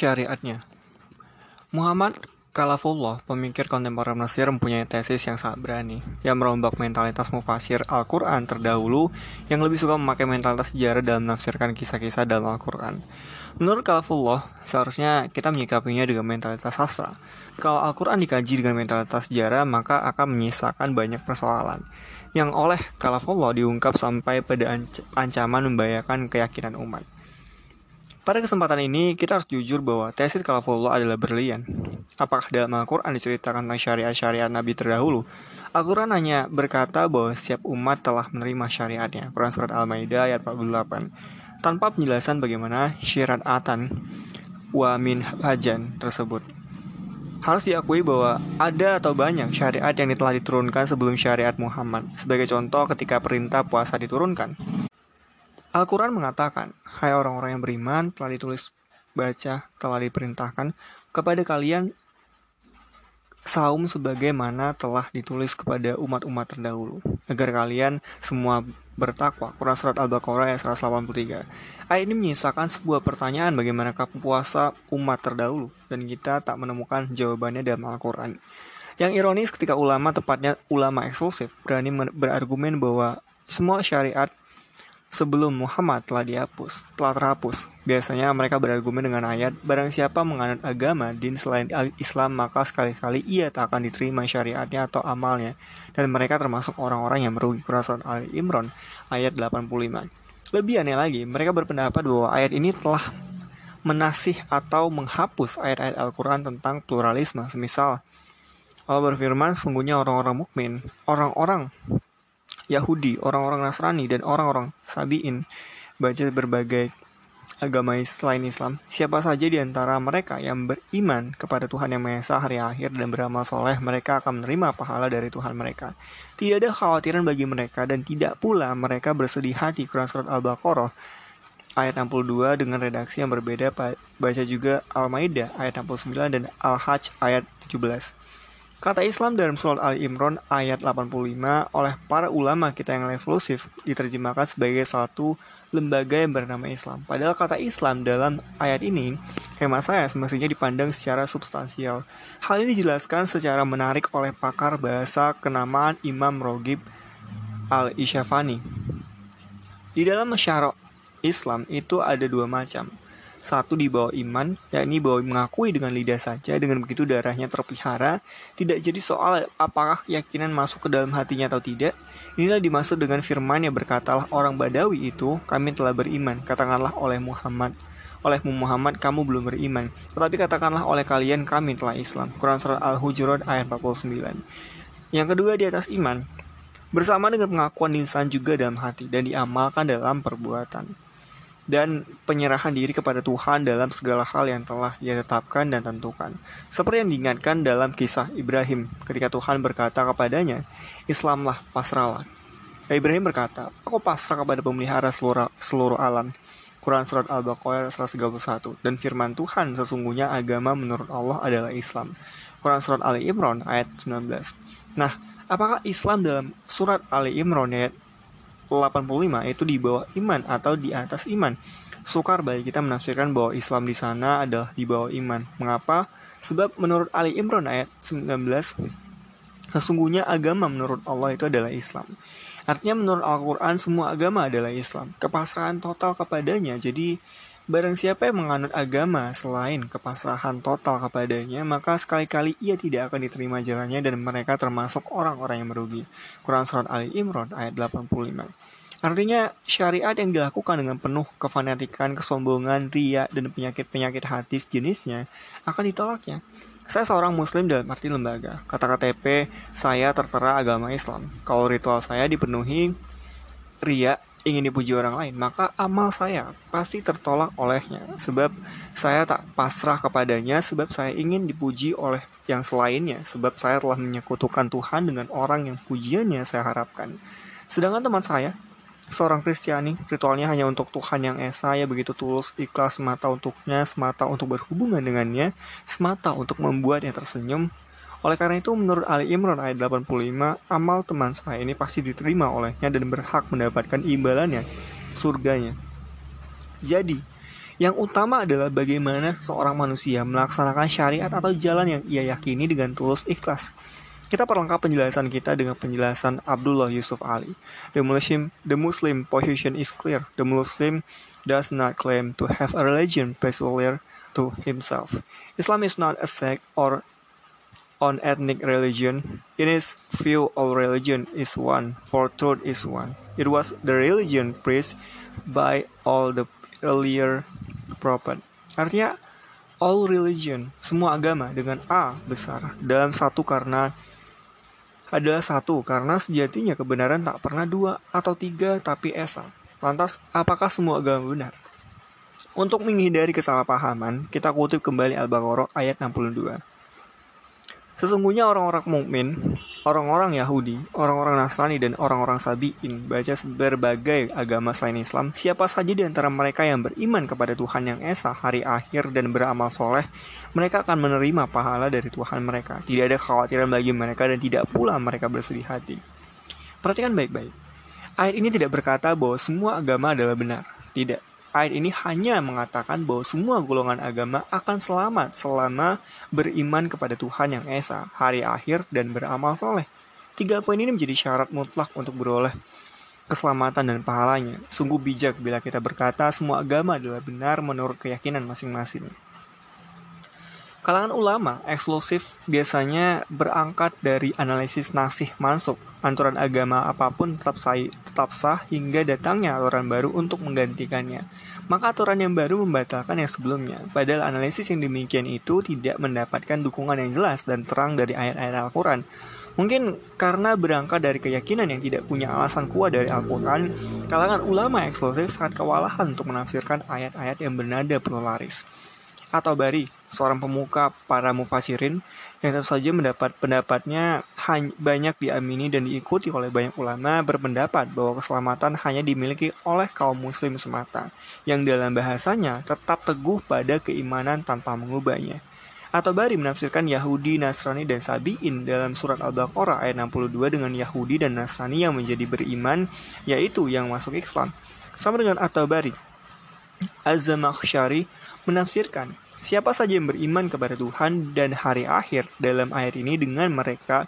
syariatnya. Muhammad Kalafullah, pemikir kontemporer Mesir mempunyai tesis yang sangat berani, yang merombak mentalitas mufasir Al-Quran terdahulu yang lebih suka memakai mentalitas sejarah dalam menafsirkan kisah-kisah dalam Al-Quran. Menurut Kalafullah, seharusnya kita menyikapinya dengan mentalitas sastra. Kalau Al-Quran dikaji dengan mentalitas sejarah, maka akan menyisakan banyak persoalan, yang oleh Kalafullah diungkap sampai pada ancaman membahayakan keyakinan umat. Pada kesempatan ini, kita harus jujur bahwa tesis Kalafullah adalah berlian. Apakah dalam Al-Quran diceritakan tentang syariat-syariat Nabi terdahulu? Al-Quran hanya berkata bahwa setiap umat telah menerima syariatnya. Quran Surat Al-Maidah ayat 48. Tanpa penjelasan bagaimana syariatan wa min hajan tersebut. Harus diakui bahwa ada atau banyak syariat yang telah diturunkan sebelum syariat Muhammad. Sebagai contoh ketika perintah puasa diturunkan. Al-Quran mengatakan, Hai orang-orang yang beriman, telah ditulis baca, telah diperintahkan kepada kalian saum sebagaimana telah ditulis kepada umat-umat terdahulu, agar kalian semua bertakwa. Quran Surat Al-Baqarah ayat 183. Ayat ini menyisakan sebuah pertanyaan bagaimanakah puasa umat terdahulu, dan kita tak menemukan jawabannya dalam Al-Quran. Yang ironis ketika ulama, tepatnya ulama eksklusif, berani berargumen bahwa semua syariat sebelum Muhammad telah dihapus, telah terhapus. Biasanya mereka berargumen dengan ayat, barang siapa menganut agama din selain Islam maka sekali-kali ia tak akan diterima syariatnya atau amalnya. Dan mereka termasuk orang-orang yang merugi. Quran Surat Ali Imran ayat 85. Lebih aneh lagi, mereka berpendapat bahwa ayat ini telah menasih atau menghapus ayat-ayat Al-Quran tentang pluralisme. Semisal, Allah berfirman, sungguhnya orang-orang mukmin, orang-orang Yahudi, orang-orang Nasrani, dan orang-orang Sabiin baca berbagai agama selain Islam. Siapa saja di antara mereka yang beriman kepada Tuhan Yang Maha Esa hari akhir dan beramal soleh, mereka akan menerima pahala dari Tuhan mereka. Tidak ada khawatiran bagi mereka dan tidak pula mereka bersedih hati. Quran Surat Al-Baqarah ayat 62 dengan redaksi yang berbeda baca juga Al-Maidah ayat 69 dan Al-Hajj ayat 17. Kata Islam dalam surat Ali Imran ayat 85 oleh para ulama kita yang revolusif diterjemahkan sebagai satu lembaga yang bernama Islam. Padahal kata Islam dalam ayat ini, hemat saya semestinya dipandang secara substansial. Hal ini dijelaskan secara menarik oleh pakar bahasa kenamaan Imam Rogib al-Isyafani. Di dalam masyarakat Islam itu ada dua macam, satu di bawah iman, yakni bahwa mengakui dengan lidah saja, dengan begitu darahnya terpelihara, tidak jadi soal apakah keyakinan masuk ke dalam hatinya atau tidak. Inilah dimaksud dengan firman yang berkatalah orang Badawi itu, kami telah beriman, katakanlah oleh Muhammad. Olehmu Muhammad, kamu belum beriman. Tetapi katakanlah oleh kalian, kami telah Islam. Quran Surat Al-Hujurat ayat 49. Yang kedua di atas iman, bersama dengan pengakuan insan juga dalam hati dan diamalkan dalam perbuatan dan penyerahan diri kepada Tuhan dalam segala hal yang telah ia tetapkan dan tentukan. Seperti yang diingatkan dalam kisah Ibrahim ketika Tuhan berkata kepadanya, Islamlah pasrahlah. Ibrahim berkata, aku pasrah kepada pemelihara seluruh, seluruh alam. Quran Surat Al-Baqarah 131 Dan firman Tuhan sesungguhnya agama menurut Allah adalah Islam Quran Surat Ali Imran ayat 19 Nah, apakah Islam dalam Surat Ali Imran ayat 85 itu di bawah iman atau di atas iman. Sukar bagi kita menafsirkan bahwa Islam di sana adalah di bawah iman. Mengapa? Sebab menurut Ali Imran ayat 19, sesungguhnya agama menurut Allah itu adalah Islam. Artinya menurut Al-Quran semua agama adalah Islam. Kepasrahan total kepadanya. Jadi Barang siapa yang menganut agama selain kepasrahan total kepadanya, maka sekali-kali ia tidak akan diterima jalannya dan mereka termasuk orang-orang yang merugi. Quran Surat Ali Imran ayat 85. Artinya syariat yang dilakukan dengan penuh kefanatikan, kesombongan, ria, dan penyakit-penyakit hati jenisnya akan ditolaknya. Saya seorang muslim dalam arti lembaga. Kata KTP, saya tertera agama Islam. Kalau ritual saya dipenuhi ria, ingin dipuji orang lain, maka amal saya pasti tertolak olehnya. Sebab saya tak pasrah kepadanya, sebab saya ingin dipuji oleh yang selainnya, sebab saya telah menyekutukan Tuhan dengan orang yang pujiannya saya harapkan. Sedangkan teman saya, seorang Kristiani, ritualnya hanya untuk Tuhan yang esa, ya begitu tulus, ikhlas semata untuknya, semata untuk berhubungan dengannya, semata untuk membuatnya tersenyum, oleh karena itu, menurut Ali Imran ayat 85, amal teman saya ini pasti diterima olehnya dan berhak mendapatkan imbalannya, surganya. Jadi, Yang utama adalah bagaimana seseorang manusia melaksanakan syariat atau jalan yang ia yakini dengan tulus ikhlas. Kita perlengkap penjelasan kita dengan penjelasan Abdullah Yusuf Ali. The Muslim, the Muslim position is clear. The Muslim does not claim to have a religion peculiar to himself. Islam is not a sect or on ethnic religion. In its view, all religion is one, for truth is one. It was the religion preached by all the earlier prophet. Artinya, all religion, semua agama dengan A besar dalam satu karena adalah satu karena sejatinya kebenaran tak pernah dua atau tiga tapi esa. Lantas, apakah semua agama benar? Untuk menghindari kesalahpahaman, kita kutip kembali Al-Baqarah ayat 62. Sesungguhnya orang-orang mukmin, orang-orang Yahudi, orang-orang Nasrani dan orang-orang Sabiin baca berbagai agama selain Islam, siapa saja di antara mereka yang beriman kepada Tuhan yang esa, hari akhir dan beramal soleh, mereka akan menerima pahala dari Tuhan mereka. Tidak ada kekhawatiran bagi mereka dan tidak pula mereka bersedih hati. Perhatikan baik-baik. Ayat ini tidak berkata bahwa semua agama adalah benar. Tidak. Ayat ini hanya mengatakan bahwa semua golongan agama akan selamat selama beriman kepada Tuhan yang Esa, hari akhir, dan beramal soleh. Tiga poin ini menjadi syarat mutlak untuk beroleh keselamatan dan pahalanya. Sungguh bijak bila kita berkata semua agama adalah benar menurut keyakinan masing-masing. Kalangan ulama eksklusif biasanya berangkat dari analisis nasih mansuk. Aturan agama apa pun tetap sah, tetap sah hingga datangnya aturan baru untuk menggantikannya. Maka aturan yang baru membatalkan yang sebelumnya. Padahal analisis yang demikian itu tidak mendapatkan dukungan yang jelas dan terang dari ayat-ayat Al-Quran. Mungkin karena berangkat dari keyakinan yang tidak punya alasan kuat dari Al-Quran, kalangan ulama eksklusif sangat kewalahan untuk menafsirkan ayat-ayat yang bernada pluralis atau Bari, seorang pemuka para mufasirin yang tentu saja mendapat pendapatnya banyak diamini dan diikuti oleh banyak ulama berpendapat bahwa keselamatan hanya dimiliki oleh kaum muslim semata yang dalam bahasanya tetap teguh pada keimanan tanpa mengubahnya. Atau Bari menafsirkan Yahudi, Nasrani, dan Sabi'in dalam surat Al-Baqarah ayat 62 dengan Yahudi dan Nasrani yang menjadi beriman, yaitu yang masuk Islam. Sama dengan Atau Bari, Az-Zamakhsyari menafsirkan siapa saja yang beriman kepada Tuhan dan hari akhir dalam ayat ini dengan mereka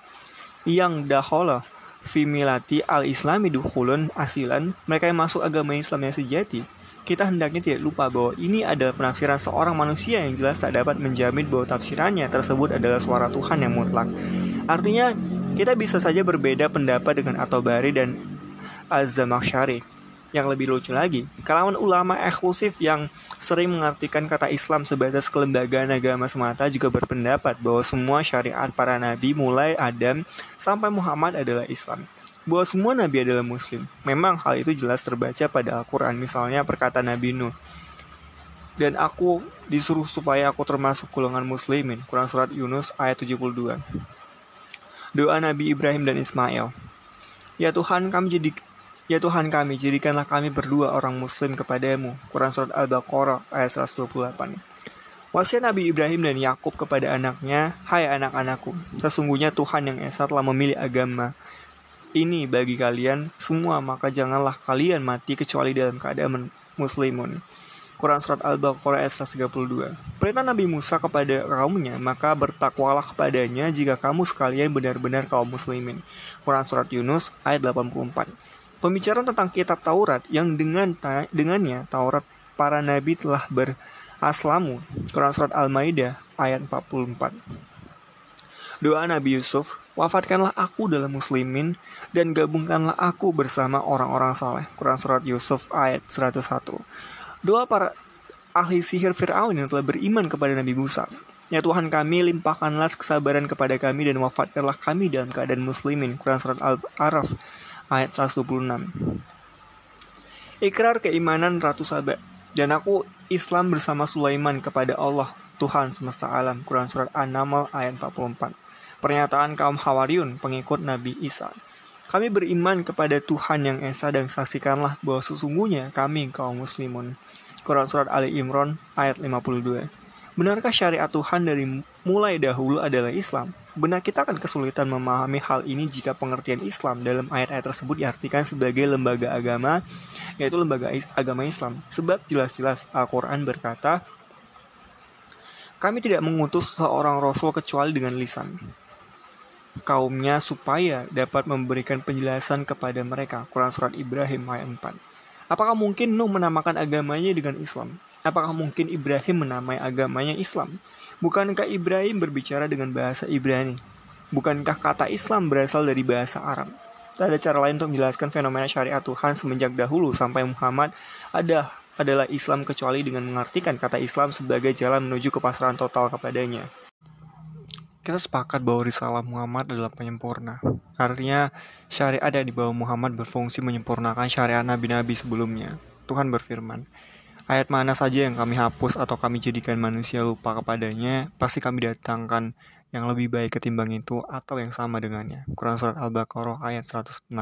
yang dahola fimilati al-islami dukhulun asilan mereka yang masuk agama Islam yang sejati kita hendaknya tidak lupa bahwa ini adalah penafsiran seorang manusia yang jelas tak dapat menjamin bahwa tafsirannya tersebut adalah suara Tuhan yang mutlak. Artinya, kita bisa saja berbeda pendapat dengan Atobari dan Az-Zamakhsyari. Yang lebih lucu lagi, kalangan ulama eksklusif yang sering mengartikan kata Islam sebatas kelembagaan agama semata juga berpendapat bahwa semua syariat para nabi mulai Adam sampai Muhammad adalah Islam. Bahwa semua nabi adalah muslim. Memang hal itu jelas terbaca pada Al-Quran, misalnya perkataan Nabi Nuh. Dan aku disuruh supaya aku termasuk golongan muslimin. Quran Surat Yunus ayat 72. Doa Nabi Ibrahim dan Ismail. Ya Tuhan, kami jadi Ya Tuhan kami, jadikanlah kami berdua orang muslim kepadamu. Quran Surat Al-Baqarah ayat 128. Wasiat Nabi Ibrahim dan Yakub kepada anaknya, Hai anak-anakku, sesungguhnya Tuhan yang Esa telah memilih agama ini bagi kalian semua, maka janganlah kalian mati kecuali dalam keadaan muslimun. Quran Surat Al-Baqarah ayat 132 Perintah Nabi Musa kepada kaumnya, maka bertakwalah kepadanya jika kamu sekalian benar-benar kaum muslimin. Quran Surat Yunus ayat 84 Pembicaraan tentang kitab Taurat yang dengan dengannya Taurat para nabi telah beraslamu. Quran surat Al-Maidah ayat 44. Doa Nabi Yusuf, wafatkanlah aku dalam muslimin dan gabungkanlah aku bersama orang-orang saleh. Quran surat Yusuf ayat 101. Doa para ahli sihir Fir'aun yang telah beriman kepada Nabi Musa. Ya Tuhan kami, limpahkanlah kesabaran kepada kami dan wafatkanlah kami dalam keadaan muslimin. Quran surat Al-Araf ayat 126. Ikrar keimanan Ratu Saba. Dan aku Islam bersama Sulaiman kepada Allah, Tuhan semesta alam. Quran Surat An-Naml ayat 44. Pernyataan kaum Hawariun, pengikut Nabi Isa. Kami beriman kepada Tuhan yang Esa dan saksikanlah bahwa sesungguhnya kami kaum muslimun. Quran Surat Ali Imran ayat 52. Benarkah syariat Tuhan dari mulai dahulu adalah Islam? Benar kita akan kesulitan memahami hal ini jika pengertian Islam dalam ayat-ayat tersebut diartikan sebagai lembaga agama, yaitu lembaga agama Islam. Sebab jelas-jelas Al-Quran berkata, kami tidak mengutus seorang rasul kecuali dengan lisan kaumnya supaya dapat memberikan penjelasan kepada mereka. Quran Surat Ibrahim ayat 4. Apakah mungkin Nuh menamakan agamanya dengan Islam? Apakah mungkin Ibrahim menamai agamanya Islam? Bukankah Ibrahim berbicara dengan bahasa Ibrani? Bukankah kata Islam berasal dari bahasa Arab? Tak ada cara lain untuk menjelaskan fenomena syariat Tuhan semenjak dahulu sampai Muhammad ada adalah Islam kecuali dengan mengartikan kata Islam sebagai jalan menuju kepasrahan total kepadanya. Kita sepakat bahwa risalah Muhammad adalah penyempurna. Artinya, syariat yang dibawa Muhammad berfungsi menyempurnakan syariat nabi-nabi sebelumnya. Tuhan berfirman, Ayat mana saja yang kami hapus atau kami jadikan manusia lupa kepadanya, pasti kami datangkan yang lebih baik ketimbang itu atau yang sama dengannya. Quran Surat Al-Baqarah ayat 106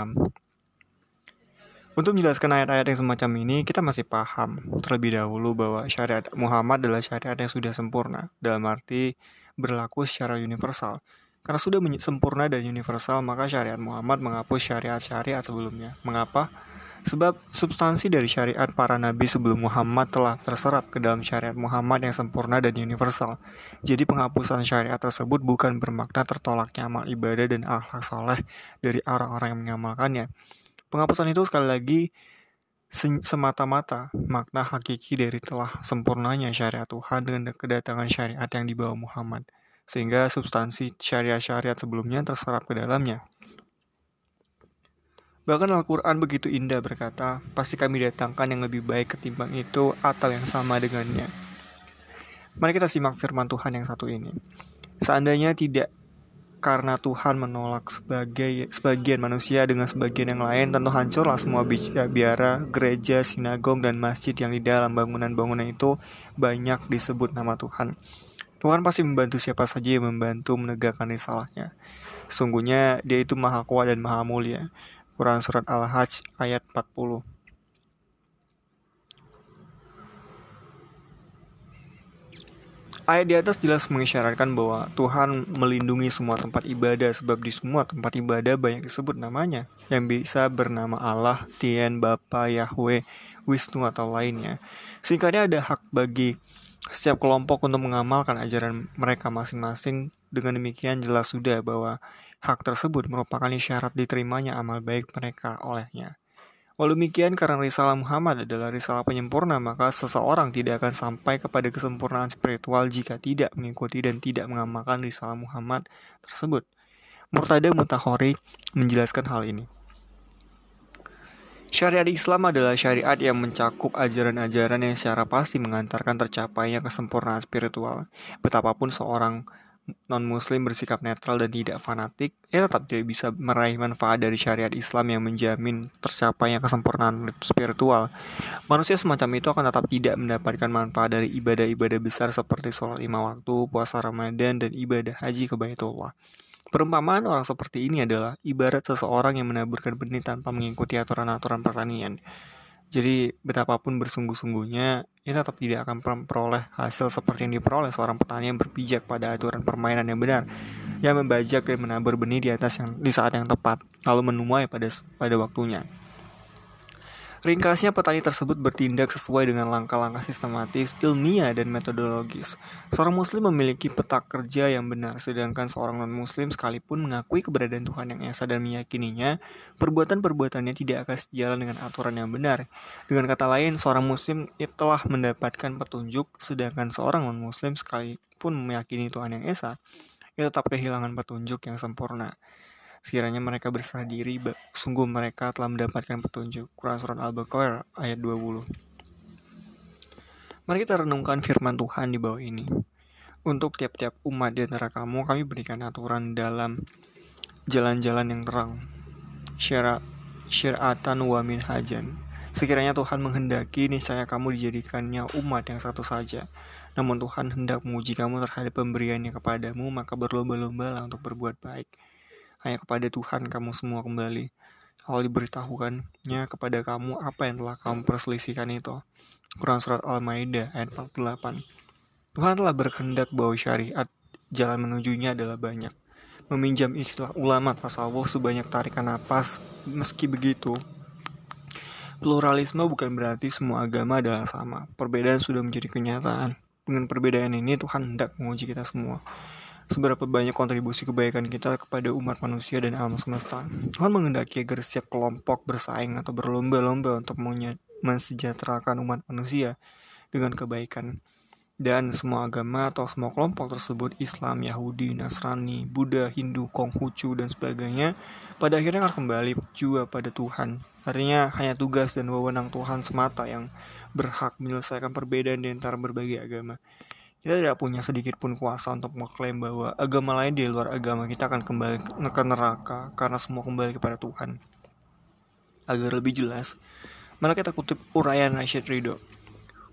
Untuk menjelaskan ayat-ayat yang semacam ini, kita masih paham terlebih dahulu bahwa syariat Muhammad adalah syariat yang sudah sempurna, dalam arti berlaku secara universal. Karena sudah sempurna dan universal, maka syariat Muhammad menghapus syariat-syariat sebelumnya. Mengapa? Sebab substansi dari syariat para nabi sebelum Muhammad telah terserap ke dalam syariat Muhammad yang sempurna dan universal. Jadi penghapusan syariat tersebut bukan bermakna tertolaknya amal ibadah dan akhlak soleh dari orang-orang yang mengamalkannya. Penghapusan itu sekali lagi semata-mata makna hakiki dari telah sempurnanya syariat Tuhan dengan kedatangan syariat yang dibawa Muhammad. Sehingga substansi syariat-syariat sebelumnya terserap ke dalamnya. Bahkan Al-Quran begitu indah berkata, pasti kami datangkan yang lebih baik ketimbang itu atau yang sama dengannya. Mari kita simak firman Tuhan yang satu ini. Seandainya tidak karena Tuhan menolak sebagai sebagian manusia dengan sebagian yang lain, tentu hancurlah semua biara, gereja, sinagog, dan masjid yang di dalam bangunan-bangunan itu banyak disebut nama Tuhan. Tuhan pasti membantu siapa saja yang membantu menegakkan risalahnya. Sungguhnya dia itu maha kuat dan maha mulia. Quran Surat Al-Hajj ayat 40 Ayat di atas jelas mengisyaratkan bahwa Tuhan melindungi semua tempat ibadah sebab di semua tempat ibadah banyak disebut namanya yang bisa bernama Allah, Tien, Bapa, Yahweh, Wisnu atau lainnya. Singkatnya ada hak bagi setiap kelompok untuk mengamalkan ajaran mereka masing-masing. Dengan demikian jelas sudah bahwa Hak tersebut merupakan syarat diterimanya amal baik mereka olehnya. Walau demikian, karena risalah Muhammad adalah risalah penyempurna, maka seseorang tidak akan sampai kepada kesempurnaan spiritual jika tidak mengikuti dan tidak mengamalkan risalah Muhammad tersebut. Murtada Mutahori menjelaskan hal ini. Syariat Islam adalah syariat yang mencakup ajaran-ajaran yang secara pasti mengantarkan tercapainya kesempurnaan spiritual. Betapapun seorang non-muslim bersikap netral dan tidak fanatik, ia tetap tidak bisa meraih manfaat dari syariat Islam yang menjamin tercapainya kesempurnaan spiritual. Manusia semacam itu akan tetap tidak mendapatkan manfaat dari ibadah-ibadah besar seperti sholat lima waktu, puasa Ramadan, dan ibadah haji ke Baitullah. Perumpamaan orang seperti ini adalah ibarat seseorang yang menaburkan benih tanpa mengikuti aturan-aturan pertanian. Jadi betapapun bersungguh-sungguhnya, ia tetap tidak akan memperoleh hasil seperti yang diperoleh seorang petani yang berpijak pada aturan permainan yang benar, yang membajak dan menabur benih di atas yang di saat yang tepat, lalu menuai pada pada waktunya. Ringkasnya, petani tersebut bertindak sesuai dengan langkah-langkah sistematis, ilmiah, dan metodologis. Seorang muslim memiliki peta kerja yang benar, sedangkan seorang non-muslim sekalipun mengakui keberadaan Tuhan yang esa dan meyakininya, perbuatan-perbuatannya tidak akan sejalan dengan aturan yang benar. Dengan kata lain, seorang muslim telah mendapatkan petunjuk, sedangkan seorang non-muslim sekalipun meyakini Tuhan yang esa, ia tetap kehilangan petunjuk yang sempurna. Sekiranya mereka berserah diri, sungguh mereka telah mendapatkan petunjuk. Quran Surat Al-Baqarah ayat 20 Mari kita renungkan firman Tuhan di bawah ini. Untuk tiap-tiap umat di antara kamu, kami berikan aturan dalam jalan-jalan yang terang. Syiratan wa min hajan. Sekiranya Tuhan menghendaki, niscaya kamu dijadikannya umat yang satu saja. Namun Tuhan hendak menguji kamu terhadap pemberiannya kepadamu, maka berlomba-lombalah untuk berbuat baik hanya kepada Tuhan kamu semua kembali. Allah diberitahukannya kepada kamu apa yang telah kamu perselisihkan itu. Quran Surat Al-Ma'idah ayat 48 Tuhan telah berkehendak bahwa syariat jalan menujunya adalah banyak. Meminjam istilah ulama tasawuf sebanyak tarikan napas, meski begitu, pluralisme bukan berarti semua agama adalah sama. Perbedaan sudah menjadi kenyataan. Dengan perbedaan ini Tuhan hendak menguji kita semua seberapa banyak kontribusi kebaikan kita kepada umat manusia dan alam semesta. Tuhan mengendaki agar setiap kelompok bersaing atau berlomba-lomba untuk mensejahterakan umat manusia dengan kebaikan. Dan semua agama atau semua kelompok tersebut Islam, Yahudi, Nasrani, Buddha, Hindu, Konghucu, dan sebagainya pada akhirnya akan kembali juga pada Tuhan. Artinya hanya tugas dan wewenang Tuhan semata yang berhak menyelesaikan perbedaan di antara berbagai agama. Kita tidak punya sedikit pun kuasa untuk mengklaim bahwa agama lain di luar agama kita akan kembali ke neraka karena semua kembali kepada Tuhan. Agar lebih jelas, mari kita kutip uraian Rashid Ridho.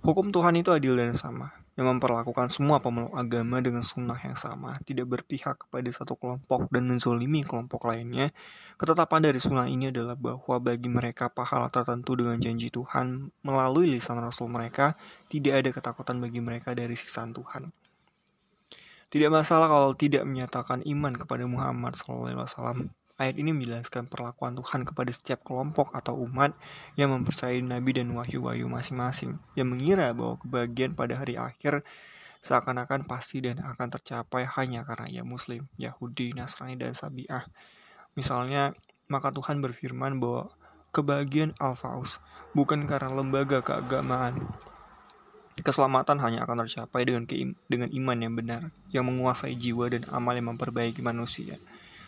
Hukum Tuhan itu adil dan sama yang memperlakukan semua pemeluk agama dengan sunnah yang sama, tidak berpihak kepada satu kelompok dan menzolimi kelompok lainnya. Ketetapan dari sunnah ini adalah bahwa bagi mereka pahala tertentu dengan janji Tuhan melalui lisan Rasul mereka, tidak ada ketakutan bagi mereka dari siksaan Tuhan. Tidak masalah kalau tidak menyatakan iman kepada Muhammad SAW Ayat ini menjelaskan perlakuan Tuhan kepada setiap kelompok atau umat yang mempercayai nabi dan wahyu-wahyu masing-masing, yang mengira bahwa kebahagiaan pada hari akhir seakan-akan pasti dan akan tercapai hanya karena ia muslim, Yahudi, Nasrani, dan Sabiah. Misalnya, maka Tuhan berfirman bahwa kebahagiaan Al-Faus bukan karena lembaga keagamaan. Keselamatan hanya akan tercapai dengan, dengan iman yang benar, yang menguasai jiwa dan amal yang memperbaiki manusia.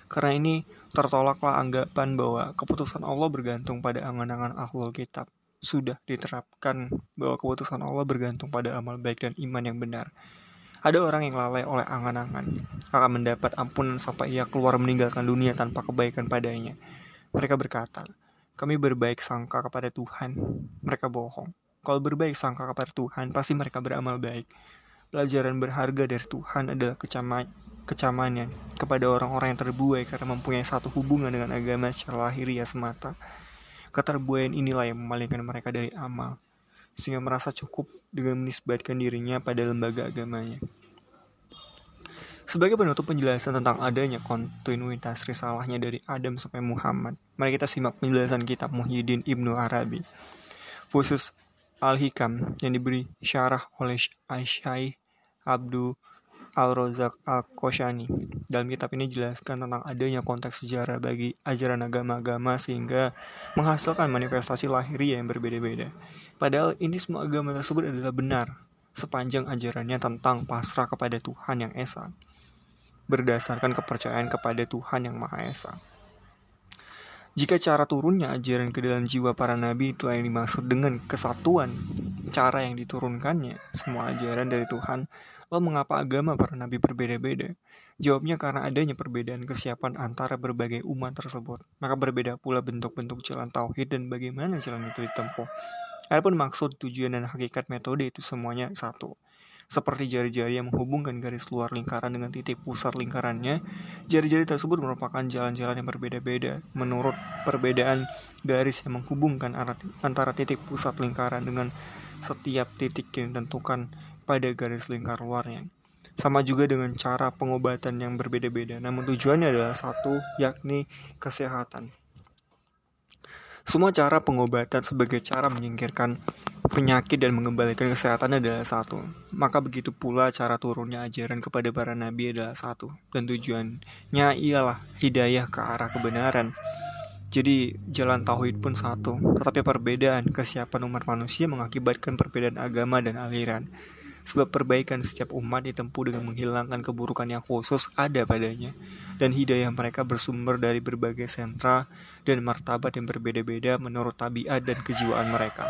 Karena ini, tertolaklah anggapan bahwa keputusan Allah bergantung pada angan-angan ahlul kitab. Sudah diterapkan bahwa keputusan Allah bergantung pada amal baik dan iman yang benar. Ada orang yang lalai oleh angan-angan, akan mendapat ampunan sampai ia keluar meninggalkan dunia tanpa kebaikan padanya. Mereka berkata, kami berbaik sangka kepada Tuhan. Mereka bohong. Kalau berbaik sangka kepada Tuhan, pasti mereka beramal baik. Pelajaran berharga dari Tuhan adalah kecaman kecamannya kepada orang-orang yang terbuai karena mempunyai satu hubungan dengan agama secara lahiriah semata. Keterbuaian inilah yang memalingkan mereka dari amal, sehingga merasa cukup dengan menisbatkan dirinya pada lembaga agamanya. Sebagai penutup penjelasan tentang adanya kontinuitas risalahnya dari Adam sampai Muhammad, mari kita simak penjelasan kitab Muhyiddin Ibnu Arabi. Khusus Al-Hikam yang diberi syarah oleh Aisyah Abdul Al-Rozak Al-Koshani. Dalam kitab ini jelaskan tentang adanya konteks sejarah bagi ajaran agama-agama sehingga menghasilkan manifestasi lahiriah yang berbeda-beda. Padahal ini semua agama tersebut adalah benar sepanjang ajarannya tentang pasrah kepada Tuhan yang Esa berdasarkan kepercayaan kepada Tuhan yang Maha Esa. Jika cara turunnya ajaran ke dalam jiwa para nabi itu yang dimaksud dengan kesatuan cara yang diturunkannya, semua ajaran dari Tuhan Lalu mengapa agama para nabi berbeda-beda? Jawabnya karena adanya perbedaan kesiapan antara berbagai umat tersebut. Maka berbeda pula bentuk-bentuk jalan tauhid dan bagaimana jalan itu ditempuh. Adapun maksud, tujuan, dan hakikat metode itu semuanya satu. Seperti jari-jari yang menghubungkan garis luar lingkaran dengan titik pusat lingkarannya, jari-jari tersebut merupakan jalan-jalan yang berbeda-beda menurut perbedaan garis yang menghubungkan antara titik pusat lingkaran dengan setiap titik yang ditentukan pada garis lingkar luarnya. Sama juga dengan cara pengobatan yang berbeda-beda, namun tujuannya adalah satu, yakni kesehatan. Semua cara pengobatan sebagai cara menyingkirkan penyakit dan mengembalikan kesehatan adalah satu. Maka begitu pula cara turunnya ajaran kepada para nabi adalah satu. Dan tujuannya ialah hidayah ke arah kebenaran. Jadi jalan tauhid pun satu, tetapi perbedaan kesiapan umat manusia mengakibatkan perbedaan agama dan aliran. Sebab perbaikan setiap umat ditempuh dengan menghilangkan keburukan yang khusus ada padanya, dan hidayah mereka bersumber dari berbagai sentra dan martabat yang berbeda-beda menurut tabiat dan kejiwaan mereka.